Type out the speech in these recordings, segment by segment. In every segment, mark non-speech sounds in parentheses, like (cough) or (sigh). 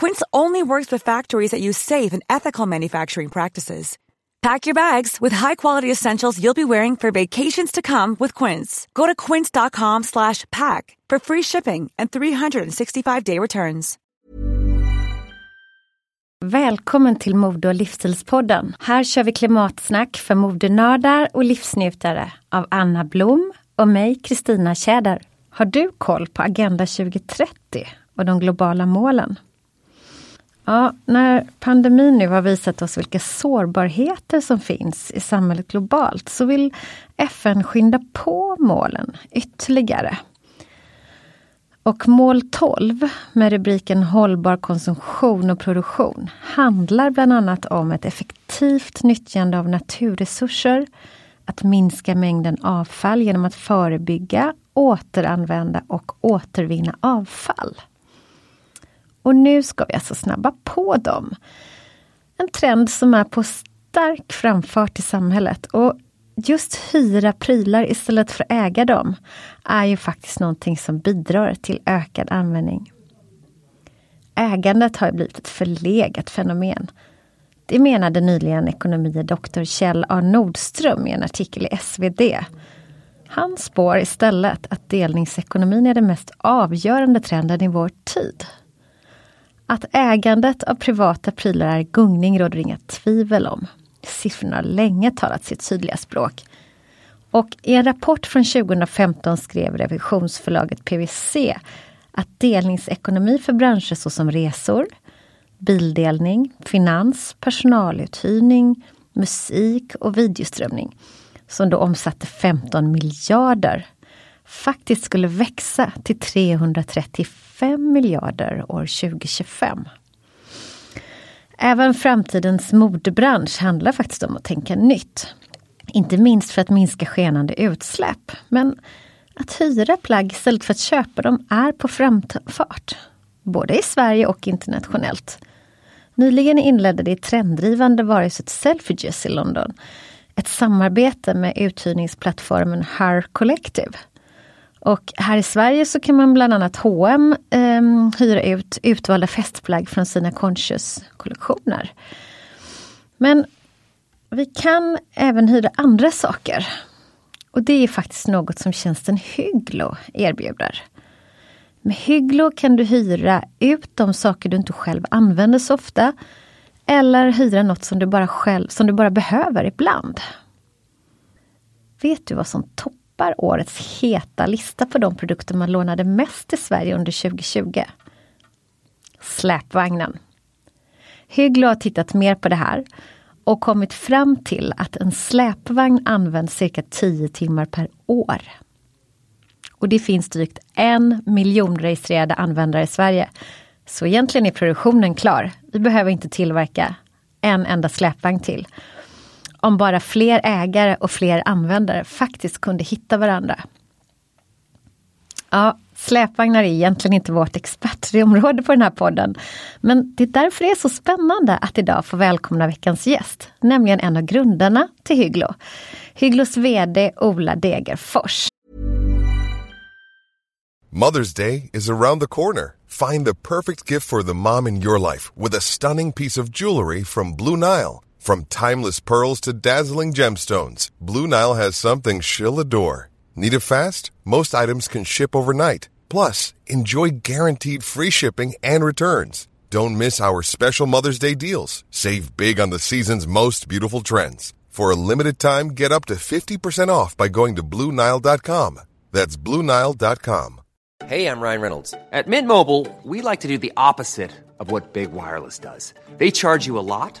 Quince only works with factories that use safe and ethical manufacturing practices. Pack your bags with high-quality essentials you'll be wearing for vacations to come with Quince. Go to quince.com/pack for free shipping and 365-day returns. Välkommen till Mode och livsstilspodden. Här kör vi klimatsnack för modenördar och livsnjutare av Anna Blom och mig, Kristina Tjäder. Har du koll på Agenda 2030 och de globala målen? Ja, när pandemin nu har visat oss vilka sårbarheter som finns i samhället globalt så vill FN skynda på målen ytterligare. Och mål 12 med rubriken Hållbar konsumtion och produktion handlar bland annat om ett effektivt nyttjande av naturresurser, att minska mängden avfall genom att förebygga, återanvända och återvinna avfall. Och nu ska vi alltså snabba på dem. En trend som är på stark framfart i samhället. Och just hyra prylar istället för att äga dem är ju faktiskt någonting som bidrar till ökad användning. Ägandet har blivit ett förlegat fenomen. Det menade nyligen ekonomie doktor Kjell A Nordström i en artikel i SvD. Han spår istället att delningsekonomin är den mest avgörande trenden i vår tid. Att ägandet av privata prylar är gungning råder inga tvivel om. Siffrorna har länge talat sitt tydliga språk. Och i en rapport från 2015 skrev revisionsförlaget PWC att delningsekonomi för branscher såsom resor, bildelning, finans, personaluthyrning, musik och videoströmning, som då omsatte 15 miljarder, faktiskt skulle växa till 335 miljarder år 2025. Även framtidens modebransch handlar faktiskt om att tänka nytt. Inte minst för att minska skenande utsläpp. Men att hyra plagg istället för att köpa dem är på framfart. Både i Sverige och internationellt. Nyligen inledde det trenddrivande varuhuset Selfridges i London ett samarbete med uthyrningsplattformen Her Collective. Och här i Sverige så kan man bland annat H&M eh, hyra ut utvalda festplagg från sina Conscious-kollektioner. Men vi kan även hyra andra saker. Och det är faktiskt något som tjänsten Hygglo erbjuder. Med Hygglo kan du hyra ut de saker du inte själv använder så ofta. Eller hyra något som du bara, själv, som du bara behöver ibland. Vet du vad som toppar årets heta lista på de produkter man lånade mest i Sverige under 2020? Släpvagnen. Hygglo har tittat mer på det här och kommit fram till att en släpvagn används cirka 10 timmar per år. Och det finns drygt en miljon registrerade användare i Sverige. Så egentligen är produktionen klar. Vi behöver inte tillverka en enda släpvagn till. Om bara fler ägare och fler användare faktiskt kunde hitta varandra. Ja, släpvagnar är egentligen inte vårt expertområde på den här podden. Men det är därför det är så spännande att idag få välkomna veckans gäst, nämligen en av grundarna till Hygglo. Hygglos VD Ola Degerfors. Mother's Day is around the corner. Find the perfect gift for the mom in your life with a stunning piece of jewelry from Blue Nile. From timeless pearls to dazzling gemstones, Blue Nile has something she'll adore. Need it fast? Most items can ship overnight. Plus, enjoy guaranteed free shipping and returns. Don't miss our special Mother's Day deals. Save big on the season's most beautiful trends. For a limited time, get up to 50% off by going to Bluenile.com. That's Bluenile.com. Hey, I'm Ryan Reynolds. At Mint Mobile, we like to do the opposite of what Big Wireless does. They charge you a lot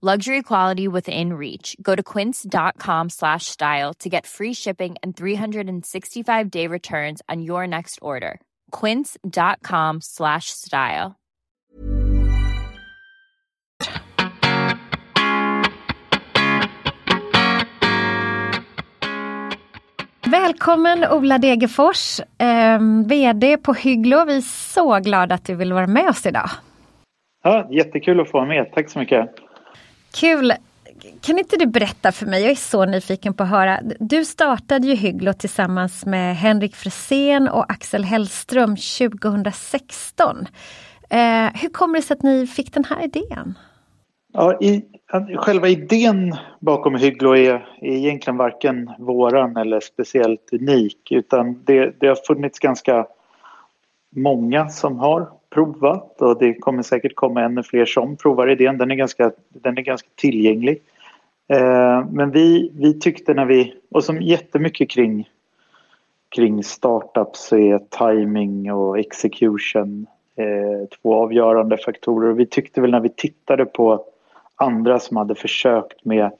Luxury quality within reach. Go to quince.com slash style to get free shipping and 365 day returns on your next order. Quince.com slash style. Välkommen Ola Degerfors, eh, VD på Hygglo. Vi är så glada att du vill vara med oss idag. Ja, jättekul att få vara med. Tack så mycket. Kul! Kan inte du berätta för mig, jag är så nyfiken på att höra. Du startade ju Hygglo tillsammans med Henrik Frisén och Axel Hellström 2016. Eh, hur kommer det sig att ni fick den här idén? Ja, i, själva idén bakom Hygglo är, är egentligen varken våran eller speciellt unik utan det, det har funnits ganska många som har provat och det kommer säkert komma ännu fler som provar idén. Den är ganska, den är ganska tillgänglig. Eh, men vi, vi tyckte när vi, och som jättemycket kring, kring startups så är timing och execution eh, två avgörande faktorer. Och vi tyckte väl när vi tittade på andra som hade försökt med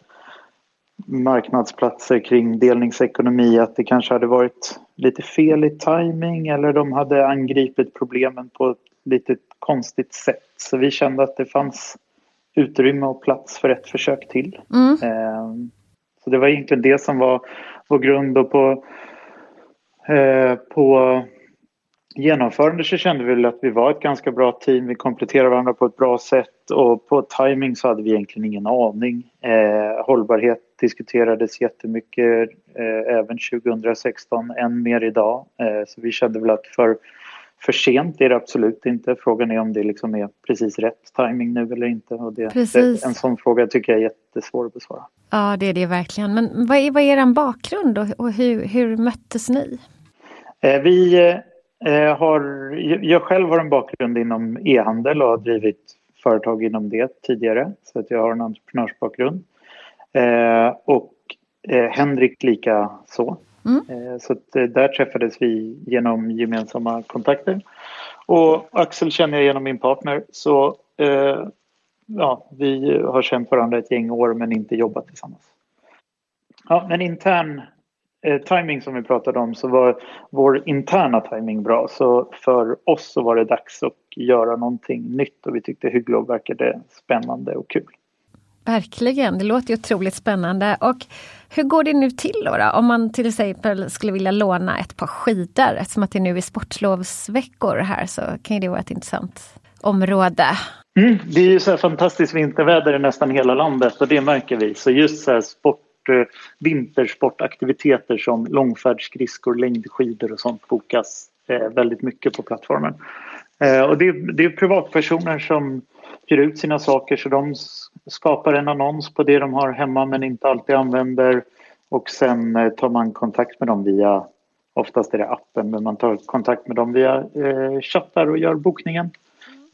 marknadsplatser kring delningsekonomi att det kanske hade varit lite fel i timing eller de hade angripit problemen på ett lite konstigt sätt. Så vi kände att det fanns utrymme och plats för ett försök till. Mm. Ehm, så det var egentligen det som var vår grund och på, eh, på genomförande så kände vi att vi var ett ganska bra team. Vi kompletterade varandra på ett bra sätt och på timing så hade vi egentligen ingen aning. Eh, hållbarhet diskuterades jättemycket eh, även 2016, än mer idag. Eh, så vi kände väl att för, för sent är det absolut inte. Frågan är om det liksom är precis rätt timing nu eller inte. Och det, det, en sån fråga tycker jag är jättesvår att besvara. Ja, det är det verkligen. Men vad är, vad är er bakgrund och, och hur, hur möttes ni? Eh, vi eh, har, jag själv har en bakgrund inom e-handel och har drivit företag inom det tidigare. Så att jag har en entreprenörsbakgrund. Eh, och eh, Henrik lika så. Mm. Eh, så att, eh, där träffades vi genom gemensamma kontakter. Och Axel känner jag genom min partner. Så eh, ja, vi har känt varandra ett gäng år men inte jobbat tillsammans. Ja, men intern eh, timing som vi pratade om så var vår interna timing bra. Så för oss så var det dags att göra någonting nytt och vi tyckte Hygglov verkade spännande och kul. Verkligen, det låter ju otroligt spännande. Och hur går det nu till då, då? Om man till exempel skulle vilja låna ett par skidor eftersom att det nu är sportlovsveckor här så kan det vara ett intressant område. Mm, det är ju så här fantastiskt vinterväder i nästan hela landet och det märker vi. Så just så här sport, eh, vintersportaktiviteter som långfärdsskridskor, längdskidor och sånt bokas eh, väldigt mycket på plattformen. Eh, och det, det är privatpersoner som hyr ut sina saker så de skapar en annons på det de har hemma men inte alltid använder och sen eh, tar man kontakt med dem via, oftast är det appen, men man tar kontakt med dem via eh, chattar och gör bokningen.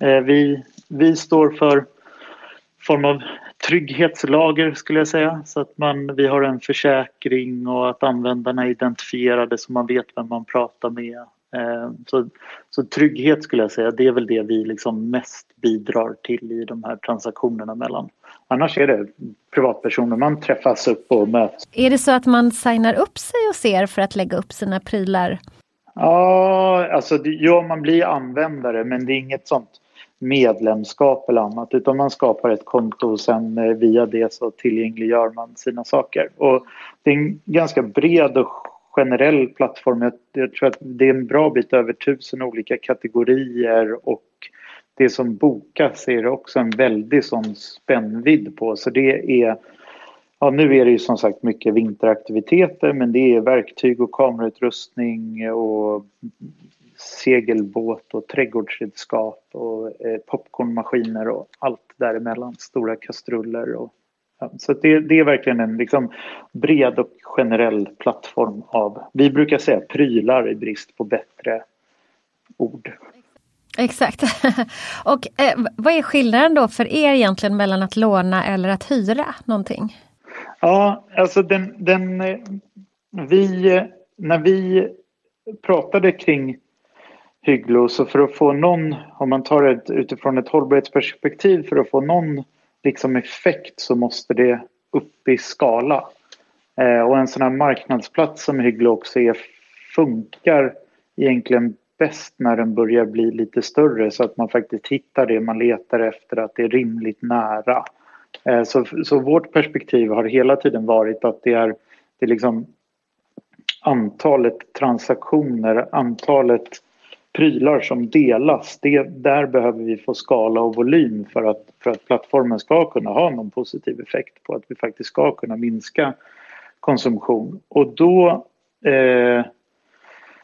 Eh, vi, vi står för form av trygghetslager skulle jag säga. Så att man, vi har en försäkring och att användarna är identifierade så man vet vem man pratar med. Eh, så, så trygghet skulle jag säga, det är väl det vi liksom mest bidrar till i de här transaktionerna mellan. Annars är det privatpersoner, man träffas upp och möts. Är det så att man signar upp sig och ser för att lägga upp sina prylar? Ja, alltså ja, man blir användare men det är inget sånt medlemskap eller annat utan man skapar ett konto och sen eh, via det så tillgängliggör man sina saker. Och det är en ganska bred och generell plattform. Jag, jag tror att det är en bra bit över tusen olika kategorier och det som bokas är det också en väldig sån spännvidd på så det är Ja, nu är det ju som sagt mycket vinteraktiviteter men det är verktyg och kamerautrustning och segelbåt och trädgårdsredskap och eh, popcornmaskiner och allt däremellan. Stora kastruller och så det, det, är verkligen en liksom bred och generell plattform av, vi brukar säga prylar i brist på bättre ord. Exakt. (laughs) och eh, vad är skillnaden då för er egentligen mellan att låna eller att hyra någonting? Ja, alltså den, den vi, när vi pratade kring Hygglo. Så för att få någon, om man tar det utifrån ett hållbarhetsperspektiv, för att få någon liksom effekt så måste det upp i skala. Eh, och en sån här marknadsplats som Hygglo också är funkar egentligen bäst när den börjar bli lite större så att man faktiskt hittar det man letar efter, att det är rimligt nära. Eh, så, så vårt perspektiv har hela tiden varit att det är, det är liksom antalet transaktioner, antalet prylar som delas, det, där behöver vi få skala och volym för att, för att plattformen ska kunna ha någon positiv effekt på att vi faktiskt ska kunna minska konsumtion. Och då, eh,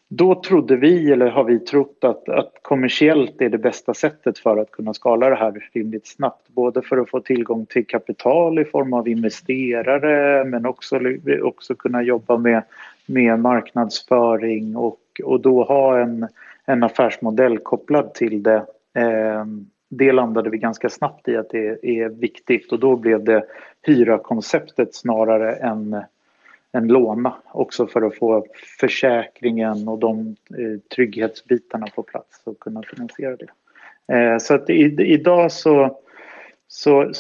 då trodde vi, eller har vi trott, att, att kommersiellt är det bästa sättet för att kunna skala det här rimligt snabbt. Både för att få tillgång till kapital i form av investerare men också, också kunna jobba med, med marknadsföring och, och då ha en en affärsmodell kopplad till det. Eh, det landade vi ganska snabbt i att det är viktigt och då blev det hyra-konceptet snarare än, än låna. Också för att få försäkringen och de eh, trygghetsbitarna på plats och kunna finansiera det. Eh, så att i, idag så, så,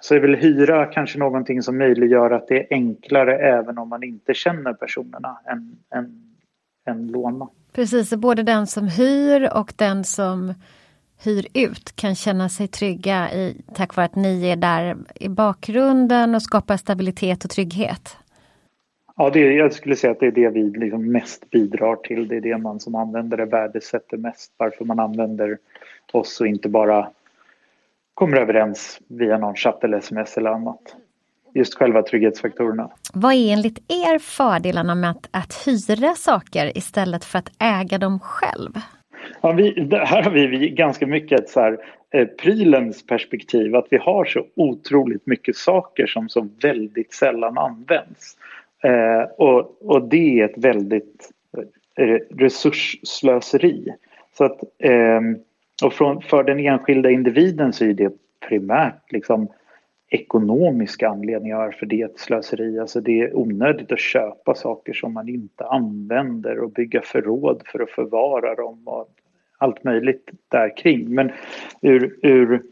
så är väl hyra kanske någonting som möjliggör att det är enklare även om man inte känner personerna än, än, än låna. Precis, både den som hyr och den som hyr ut kan känna sig trygga i, tack vare att ni är där i bakgrunden och skapar stabilitet och trygghet. Ja, det, jag skulle säga att det är det vi liksom mest bidrar till. Det är det man som användare värdesätter mest. Varför man använder oss och inte bara kommer överens via någon chatt eller sms eller annat just själva trygghetsfaktorerna. Vad är enligt er fördelarna med att, att hyra saker istället för att äga dem själv? Ja, vi, här har vi ganska mycket ett så här, eh, prylens perspektiv, att vi har så otroligt mycket saker som så väldigt sällan används. Eh, och, och det är ett väldigt resursslöseri. Så att, eh, och från, för den enskilda individen så är det primärt liksom ekonomiska anledningar varför det är ett slöseri. Alltså det är onödigt att köpa saker som man inte använder och bygga förråd för att förvara dem och allt möjligt där kring. Men ur, ur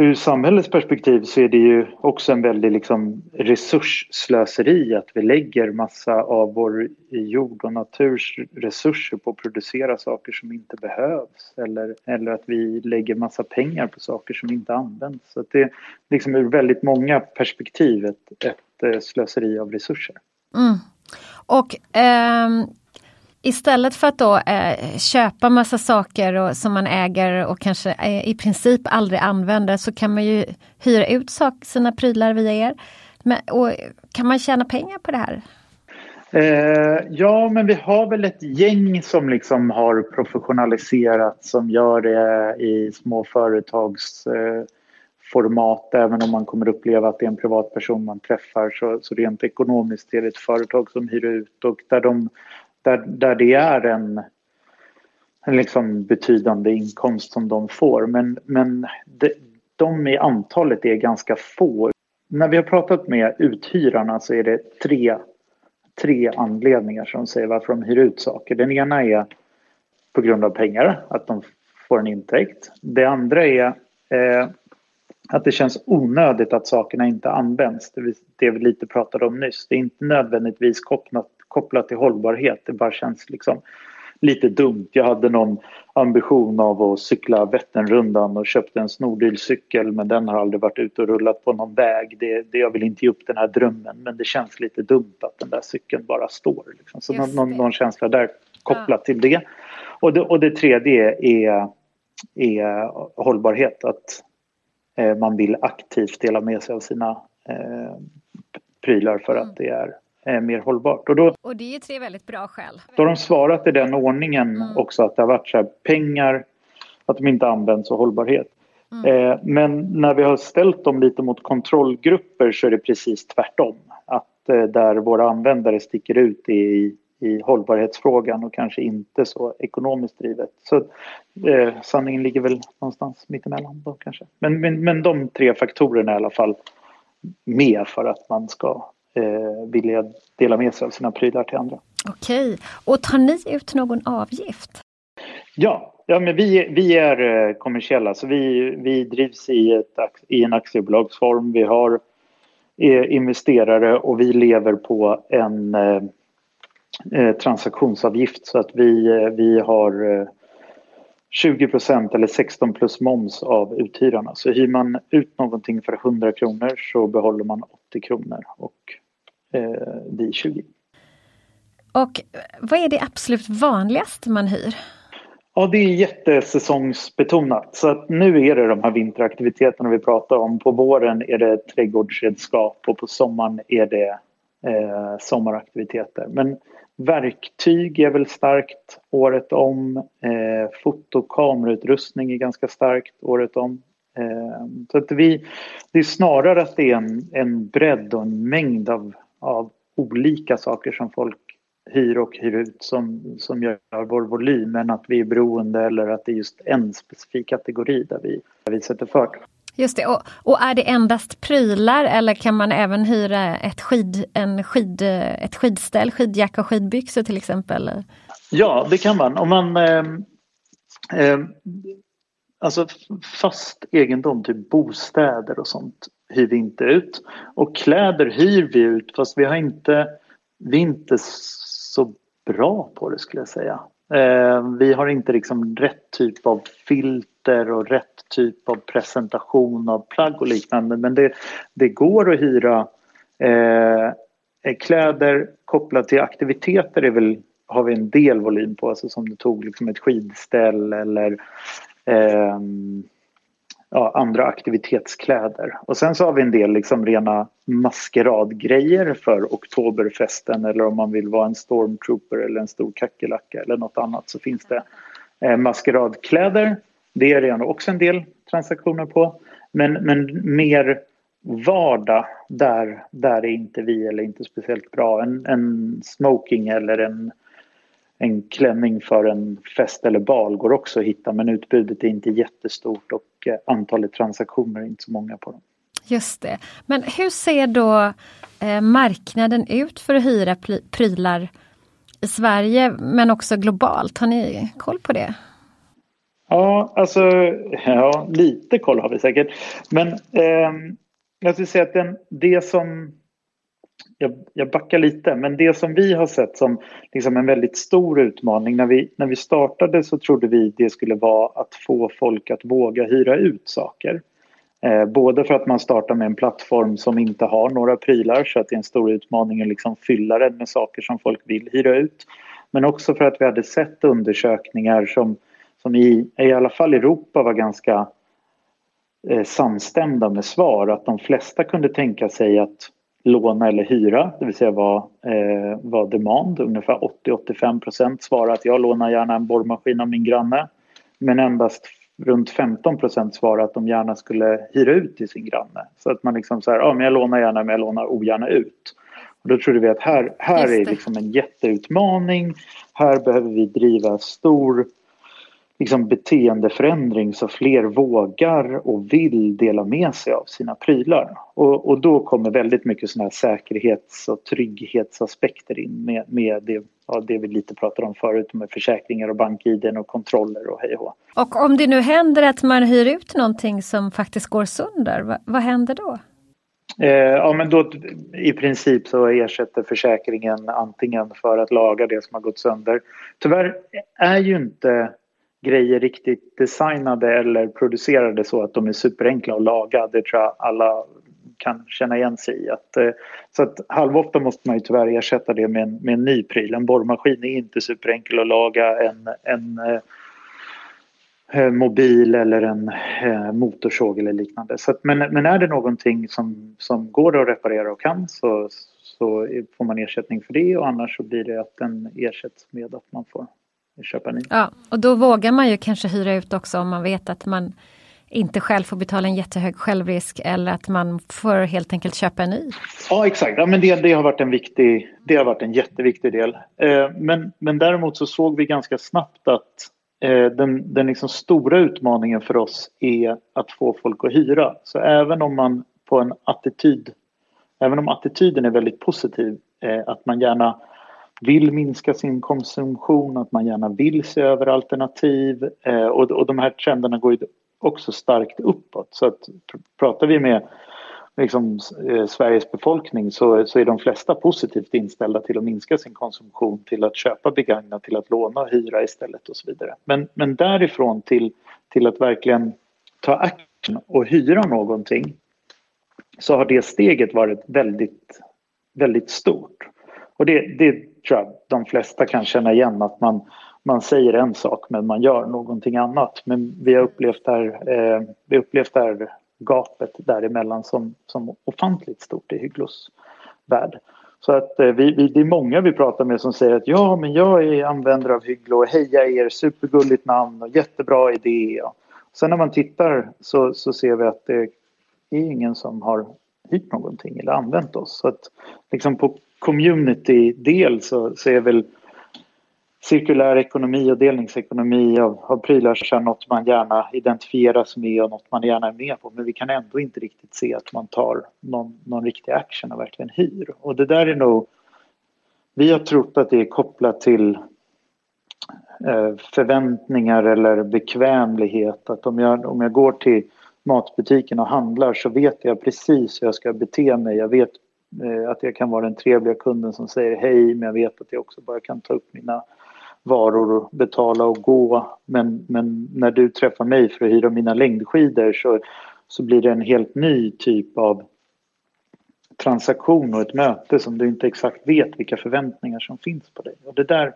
ur samhällets perspektiv så är det ju också en väldig liksom resursslöseri att vi lägger massa av vår jord och naturs resurser på att producera saker som inte behövs eller, eller att vi lägger massa pengar på saker som inte används. Så det är liksom ur väldigt många perspektiv ett, ett eh, slöseri av resurser. Mm. Och ehm Istället för att då eh, köpa massa saker och, som man äger och kanske eh, i princip aldrig använder så kan man ju hyra ut sak, sina prylar via er. Men, och, kan man tjäna pengar på det här? Eh, ja, men vi har väl ett gäng som liksom har professionaliserat som gör det i små företags eh, format även om man kommer uppleva att det är en privatperson man träffar så, så rent ekonomiskt är det ett företag som hyr ut och där de där, där det är en, en liksom betydande inkomst som de får. Men, men de, de i antalet är ganska få. När vi har pratat med uthyrarna så är det tre, tre anledningar som säger varför de hyr ut saker. Den ena är på grund av pengar, att de får en intäkt. Det andra är eh, att det känns onödigt att sakerna inte används. Det, det vi lite pratade om nyss. Det är inte nödvändigtvis kopplat kopplat till hållbarhet. Det bara känns liksom lite dumt. Jag hade någon ambition av att cykla Vätternrundan och köpte en snordyr cykel men den har aldrig varit ute och rullat på någon väg. Det, det, jag vill inte ge upp den här drömmen men det känns lite dumt att den där cykeln bara står. Liksom. Så någon, någon, känsla där kopplat till det. Och, det. och det tredje är, är hållbarhet. Att eh, man vill aktivt dela med sig av sina eh, prylar för mm. att det är mer hållbart. Och, då, och det är tre väldigt bra skäl. Då har de svarat i den ordningen mm. också att det har varit så här, pengar, att de inte används och hållbarhet. Mm. Eh, men när vi har ställt dem lite mot kontrollgrupper så är det precis tvärtom. Att eh, där våra användare sticker ut i, i hållbarhetsfrågan och kanske inte så ekonomiskt drivet. Så eh, sanningen ligger väl någonstans mittemellan då kanske. Men, men, men de tre faktorerna är i alla fall med för att man ska eh, vilja dela med sig av sina prylar till andra. Okej, och tar ni ut någon avgift? Ja, ja men vi, vi är eh, kommersiella så vi, vi drivs i, ett, i en aktiebolagsform. Vi har eh, investerare och vi lever på en eh, eh transaktionsavgift så att vi, vi har 20% eller 16 plus moms av uthyrarna. Så hyr man ut någonting för 100 kronor så behåller man 80 kronor och eh, vi 20. Och vad är det absolut vanligaste man hyr? Ja, det är jättesäsongsbetonat. Så att nu är det de här vinteraktiviteterna vi pratar om. På våren är det trädgårdsredskap och på sommaren är det eh, sommaraktiviteter. Men verktyg är väl starkt året om. Eh, fotokamerautrustning är ganska starkt året om. Eh, så att vi, det är snarare att det är en, en bredd och en mängd av av olika saker som folk hyr och hyr ut som, som gör vår volym än att vi är beroende eller att det är just en specifik kategori där vi, där vi sätter fart. Just det, och, och, är det endast prylar eller kan man även hyra ett, skid, en skid, ett skidställ, skidjacka och skidbyxor till exempel? Ja, det kan man. Om man eh, eh, Alltså fast egendom, typ bostäder och sånt hyr vi inte ut. Och kläder hyr vi ut fast vi har inte, vi är inte så bra på det skulle jag säga. Eh, vi har inte liksom rätt typ av filter och rätt typ av presentation av plagg och liknande men det, det går att hyra eh, kläder kopplat till aktiviteter är väl, har vi en del volym på, alltså som du tog liksom ett skidställ eller eh, ja, andra aktivitetskläder. Och sen så har vi en del liksom rena maskeradgrejer för oktoberfesten eller om man vill vara en stormtrooper eller en stor kackerlacka eller något annat så finns det eh, maskeradkläder. Det är redan också en del transaktioner på. Men, men mer vardag, där, där är inte vi eller inte speciellt bra. En, en smoking eller en en klänning för en fest eller bal går också att hitta men utbudet är inte jättestort och eh, antalet transaktioner är inte så många på dem. Just det. Men hur ser då eh, marknaden ut för att hyra prylar i Sverige men också globalt? Har ni koll på det? Ja, alltså ja, lite koll har vi säkert. Men eh, jag skulle säga att den, det som jag, jag backar lite, men det som vi har sett som liksom en väldigt stor utmaning när vi, när vi startade så trodde vi det skulle vara att få folk att våga hyra ut saker. Eh, både för att man startar med en plattform som inte har några prylar så att det är en stor utmaning att liksom fylla den med saker som folk vill hyra ut. Men också för att vi hade sett undersökningar som, som i, i alla fall i Europa var ganska eh, samstämda med svar att de flesta kunde tänka sig att låna eller hyra, det vill säga vara, eh, var demand. Ungefär 80-85 procent svarar att jag lånar gärna en borrmaskin av min granne. Men endast runt 15 procent svarar att de gärna skulle hyra ut till sin granne. Så att man liksom så här, ja men jag lånar gärna men jag lånar ogärna ut. Och då trodde vi att här, här är liksom en jätteutmaning. Här behöver vi driva stor liksom beteendeförändring så fler vågar och vill dela med sig av sina prylar. Och, och då kommer väldigt mycket sådana här säkerhets och trygghetsaspekter in med, med det, ja, det vi lite pratade om förut med försäkringar och bank-id och kontroller och hej och Och om det nu händer att man hyr ut någonting som faktiskt går sönder, vad, vad händer då? Eh, ja men då i princip så ersätter försäkringen antingen för att laga det som har gått sönder. Tyvärr är ju inte grejer riktigt designade eller producerade så att de är superenkla att laga. Det tror jag alla kan känna igen sig i. Att, eh, så att halvofta måste man ju tyvärr ersätta det med en, med en ny pryl. En borrmaskin är inte superenkel att laga. En, en eh, eh mobil eller en eh, motorsåg eller liknande. Så att, men, men är det någonting som, som går att reparera och kan så, så får man ersättning för det och annars så blir det att den ersätts med att man får köpa ny. Ja, och då vågar man ju kanske hyra ut också om man vet att man inte själv får betala en jättehög självrisk eller att man får helt enkelt köpa en ny. Ja exakt, ja, men det, det har varit en viktig, det har varit en jätteviktig del. Eh, men, men däremot så såg vi ganska snabbt att eh, den, den liksom stora utmaningen för oss är att få folk att hyra. Så även om man på en attityd, även om attityden är väldigt positiv, eh, att man gärna vill minska sin konsumtion, att man gärna vill se över alternativ eh, och, och de här trenderna går ju också starkt uppåt. Så att pratar vi med liksom, eh, Sveriges befolkning så, så är de flesta positivt inställda till att minska sin konsumtion, till att köpa begagnat, till att låna och hyra istället och så vidare. Men, men därifrån till, till att verkligen ta action och hyra någonting så har det steget varit väldigt, väldigt stort. Och det, det tror jag de flesta kan känna igen att man, man säger en sak men man gör någonting annat. Men vi har upplevt det här, eh, vi har upplevt det här gapet däremellan som, som ofantligt stort i Hygglos värld. Så att eh, vi, vi, det är många vi pratar med som säger att ja, men jag är användare av Hygglo, heja er, supergulligt namn och jättebra idé. Sen när man tittar så, så ser vi att det är ingen som har hyrt någonting eller använt oss. Så att liksom på community-del så, så är väl cirkulär ekonomi och delningsekonomi av, av prylar något man gärna identifieras med och något man gärna är med på. Men vi kan ändå inte riktigt se att man tar någon, någon riktig action och verkligen hyr. Och det där är nog... Vi har trott att det är kopplat till eh, förväntningar eller bekvämlighet. Att om jag, om jag går till matbutiken och handlar så vet jag precis hur jag ska bete mig. Jag vet Eh, att jag kan vara den trevliga kunden som säger hej men jag vet att jag också bara kan ta upp mina varor och betala och gå. Men, men när du träffar mig för att hyra mina längdskidor så, så blir det en helt ny typ av transaktion och ett möte som du inte exakt vet vilka förväntningar som finns på dig. Och det där,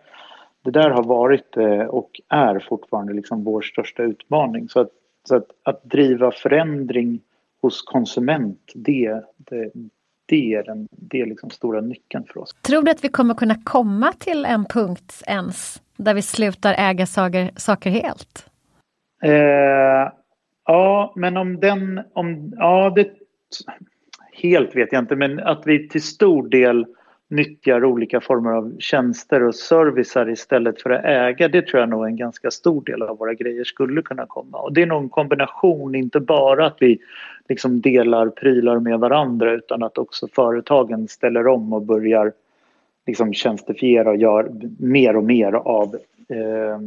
det där har varit eh, och är fortfarande liksom vår största utmaning. Så att så att, att driva förändring hos konsument, det, det, det är den det är liksom stora nyckeln för oss. Tror du att vi kommer kunna komma till en punkt ens där vi slutar äga saker, saker helt? Eh, ja, men om den... Om, ja, det, helt vet jag inte, men att vi till stor del nyttjar olika former av tjänster och servicer istället för att äga, det tror jag nog en ganska stor del av våra grejer skulle kunna komma. Och det är nog en kombination, inte bara att vi liksom delar prylar med varandra utan att också företagen ställer om och börjar liksom tjänstifiera och gör mer och mer av eh,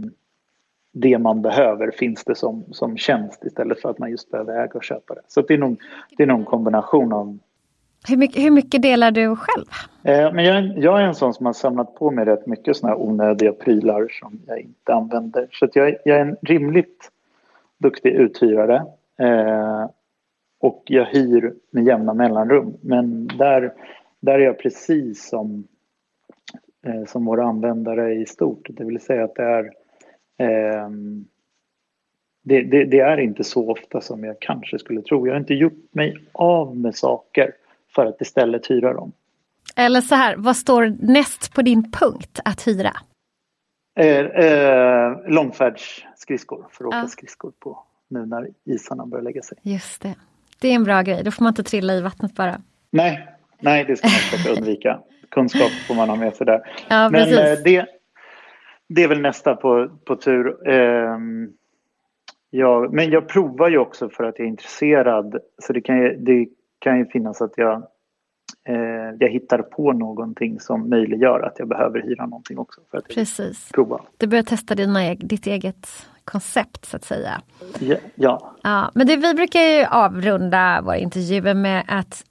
det man behöver finns det som, som tjänst istället för att man just behöver äga och köpa det. Så det är nog, det är nog en kombination av hur mycket, hur mycket delar du själv? Eh, men jag, jag, är en sån som har samlat på mig rätt mycket såna här onödiga prylar som jag inte använder. Så jag, jag, är en rimligt duktig uthyrare. Eh, och jag hyr med jämna mellanrum. Men där, där är jag precis som, eh, som våra användare i stort. Det vill säga att det är eh, det, det, det, är inte så ofta som jag kanske skulle tro. Jag har inte gjort mig av med saker för att istället hyra dem. Eller så här, vad står näst på din punkt att hyra? Eh, eh, långfärdsskridskor för att åka ja. skridskor på nu när isarna börjar lägga sig. Just det. Det är en bra grej, då får man inte trilla i vattnet bara. Nej, nej det ska man försöka undvika. Kunskap får man ha med sig där. Ja, Men eh, det, det är väl nästa på, på tur. Eh, ja, men jag provar ju också för att jag är intresserad. Så det kan, det kan ju finnas att jag, eh, jag hittar på någonting som möjliggör att jag behöver hyra någonting också. För att Precis. Prova. Du börjar testa dina, ditt eget koncept så att säga. Ja. ja. ja men det, vi brukar ju avrunda våra intervjuer med att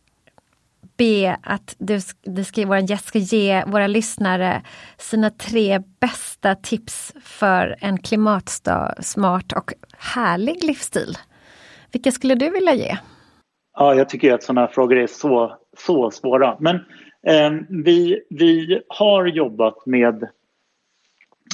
be att du, du ska, vår gäst ska ge våra lyssnare sina tre bästa tips för en klimatsmart och härlig livsstil. Vilka skulle du vilja ge? Ja, jag tycker att sådana här frågor är så, så svåra. Men eh, vi, vi har jobbat med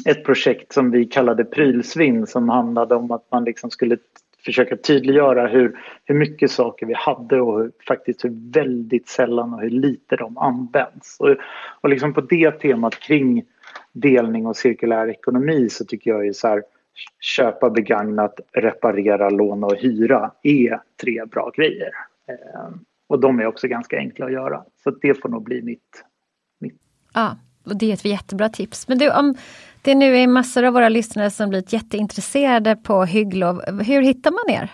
ett projekt som vi kallade Prylsvinn som handlade om att man liksom skulle försöka tydliggöra hur, hur mycket saker vi hade och hur, faktiskt hur väldigt sällan och hur lite de används. Och, och liksom på det temat kring delning och cirkulär ekonomi så tycker jag ju så här köpa begagnat, reparera, låna och hyra är tre bra grejer. Eh, och de är också ganska enkla att göra. Så det får nog bli mitt. mitt. Ja, och det är ett jättebra tips. Men du, om det nu är massor av våra lyssnare som blivit jätteintresserade på Hygglo, hur hittar man er?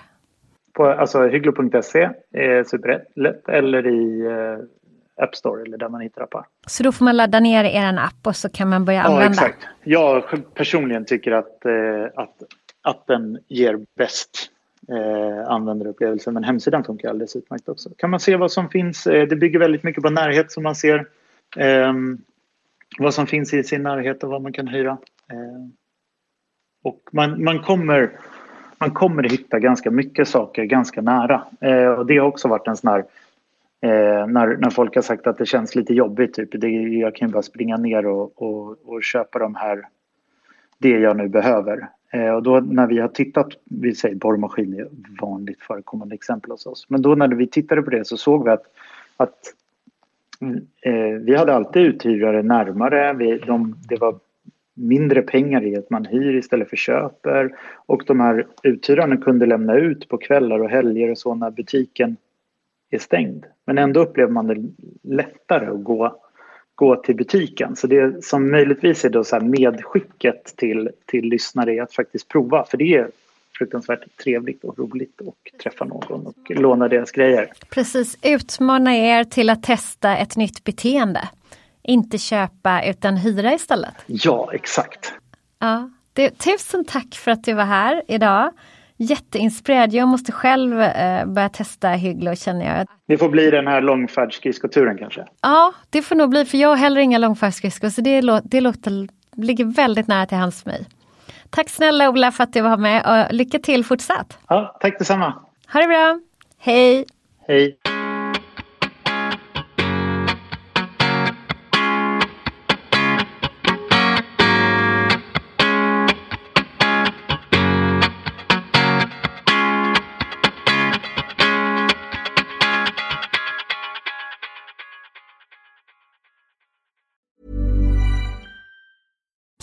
På alltså, hygglo.se är superlätt eller i eh, App Store eller där man hittar appar. Så då får man ladda ner er app och så kan man börja använda? Ja, exakt. Jag personligen tycker att, eh, att appen ger bäst eh, användarupplevelse. Men hemsidan funkar alldeles utmärkt också. Kan man se vad som finns. Eh, det bygger väldigt mycket på närhet som man ser eh, vad som finns i sin närhet och vad man kan hyra. Eh, och man, man, kommer, man kommer hitta ganska mycket saker ganska nära. Eh, och det har också varit en sån här Eh, när, när folk har sagt att det känns lite jobbigt, typ, det, jag kan ju bara springa ner och, och, och köpa de här, det jag nu behöver. Eh, och då när vi har tittat, vi säger borrmaskin är vanligt förekommande exempel hos oss, men då när vi tittade på det så såg vi att, att eh, vi hade alltid uthyrare närmare, vi, de, det var mindre pengar i att man hyr istället för köper. Och de här uthyrarna kunde lämna ut på kvällar och helger och så när butiken är stängd. Men ändå upplever man det lättare att gå gå till butiken. Så det som möjligtvis är då så medskicket till, till lyssnare är att faktiskt prova. För det är fruktansvärt trevligt och roligt att träffa någon och låna deras grejer. Precis, utmana er till att testa ett nytt beteende. Inte köpa utan hyra istället. Ja, exakt. Ja, det, tusen tack för att du var här idag jätteinspirerad. Jag måste själv eh, börja testa Hygglo känner jag. Det får bli den här långfärdsskridskoturen kanske? Ja, det får nog bli för jag har heller inga långfärdsskridskor så det, lå det låter, ligger väldigt nära till hands för mig. Tack snälla Ola för att du var med och lycka till fortsatt. Ja, tack detsamma. Ha det bra. Hej. Hej.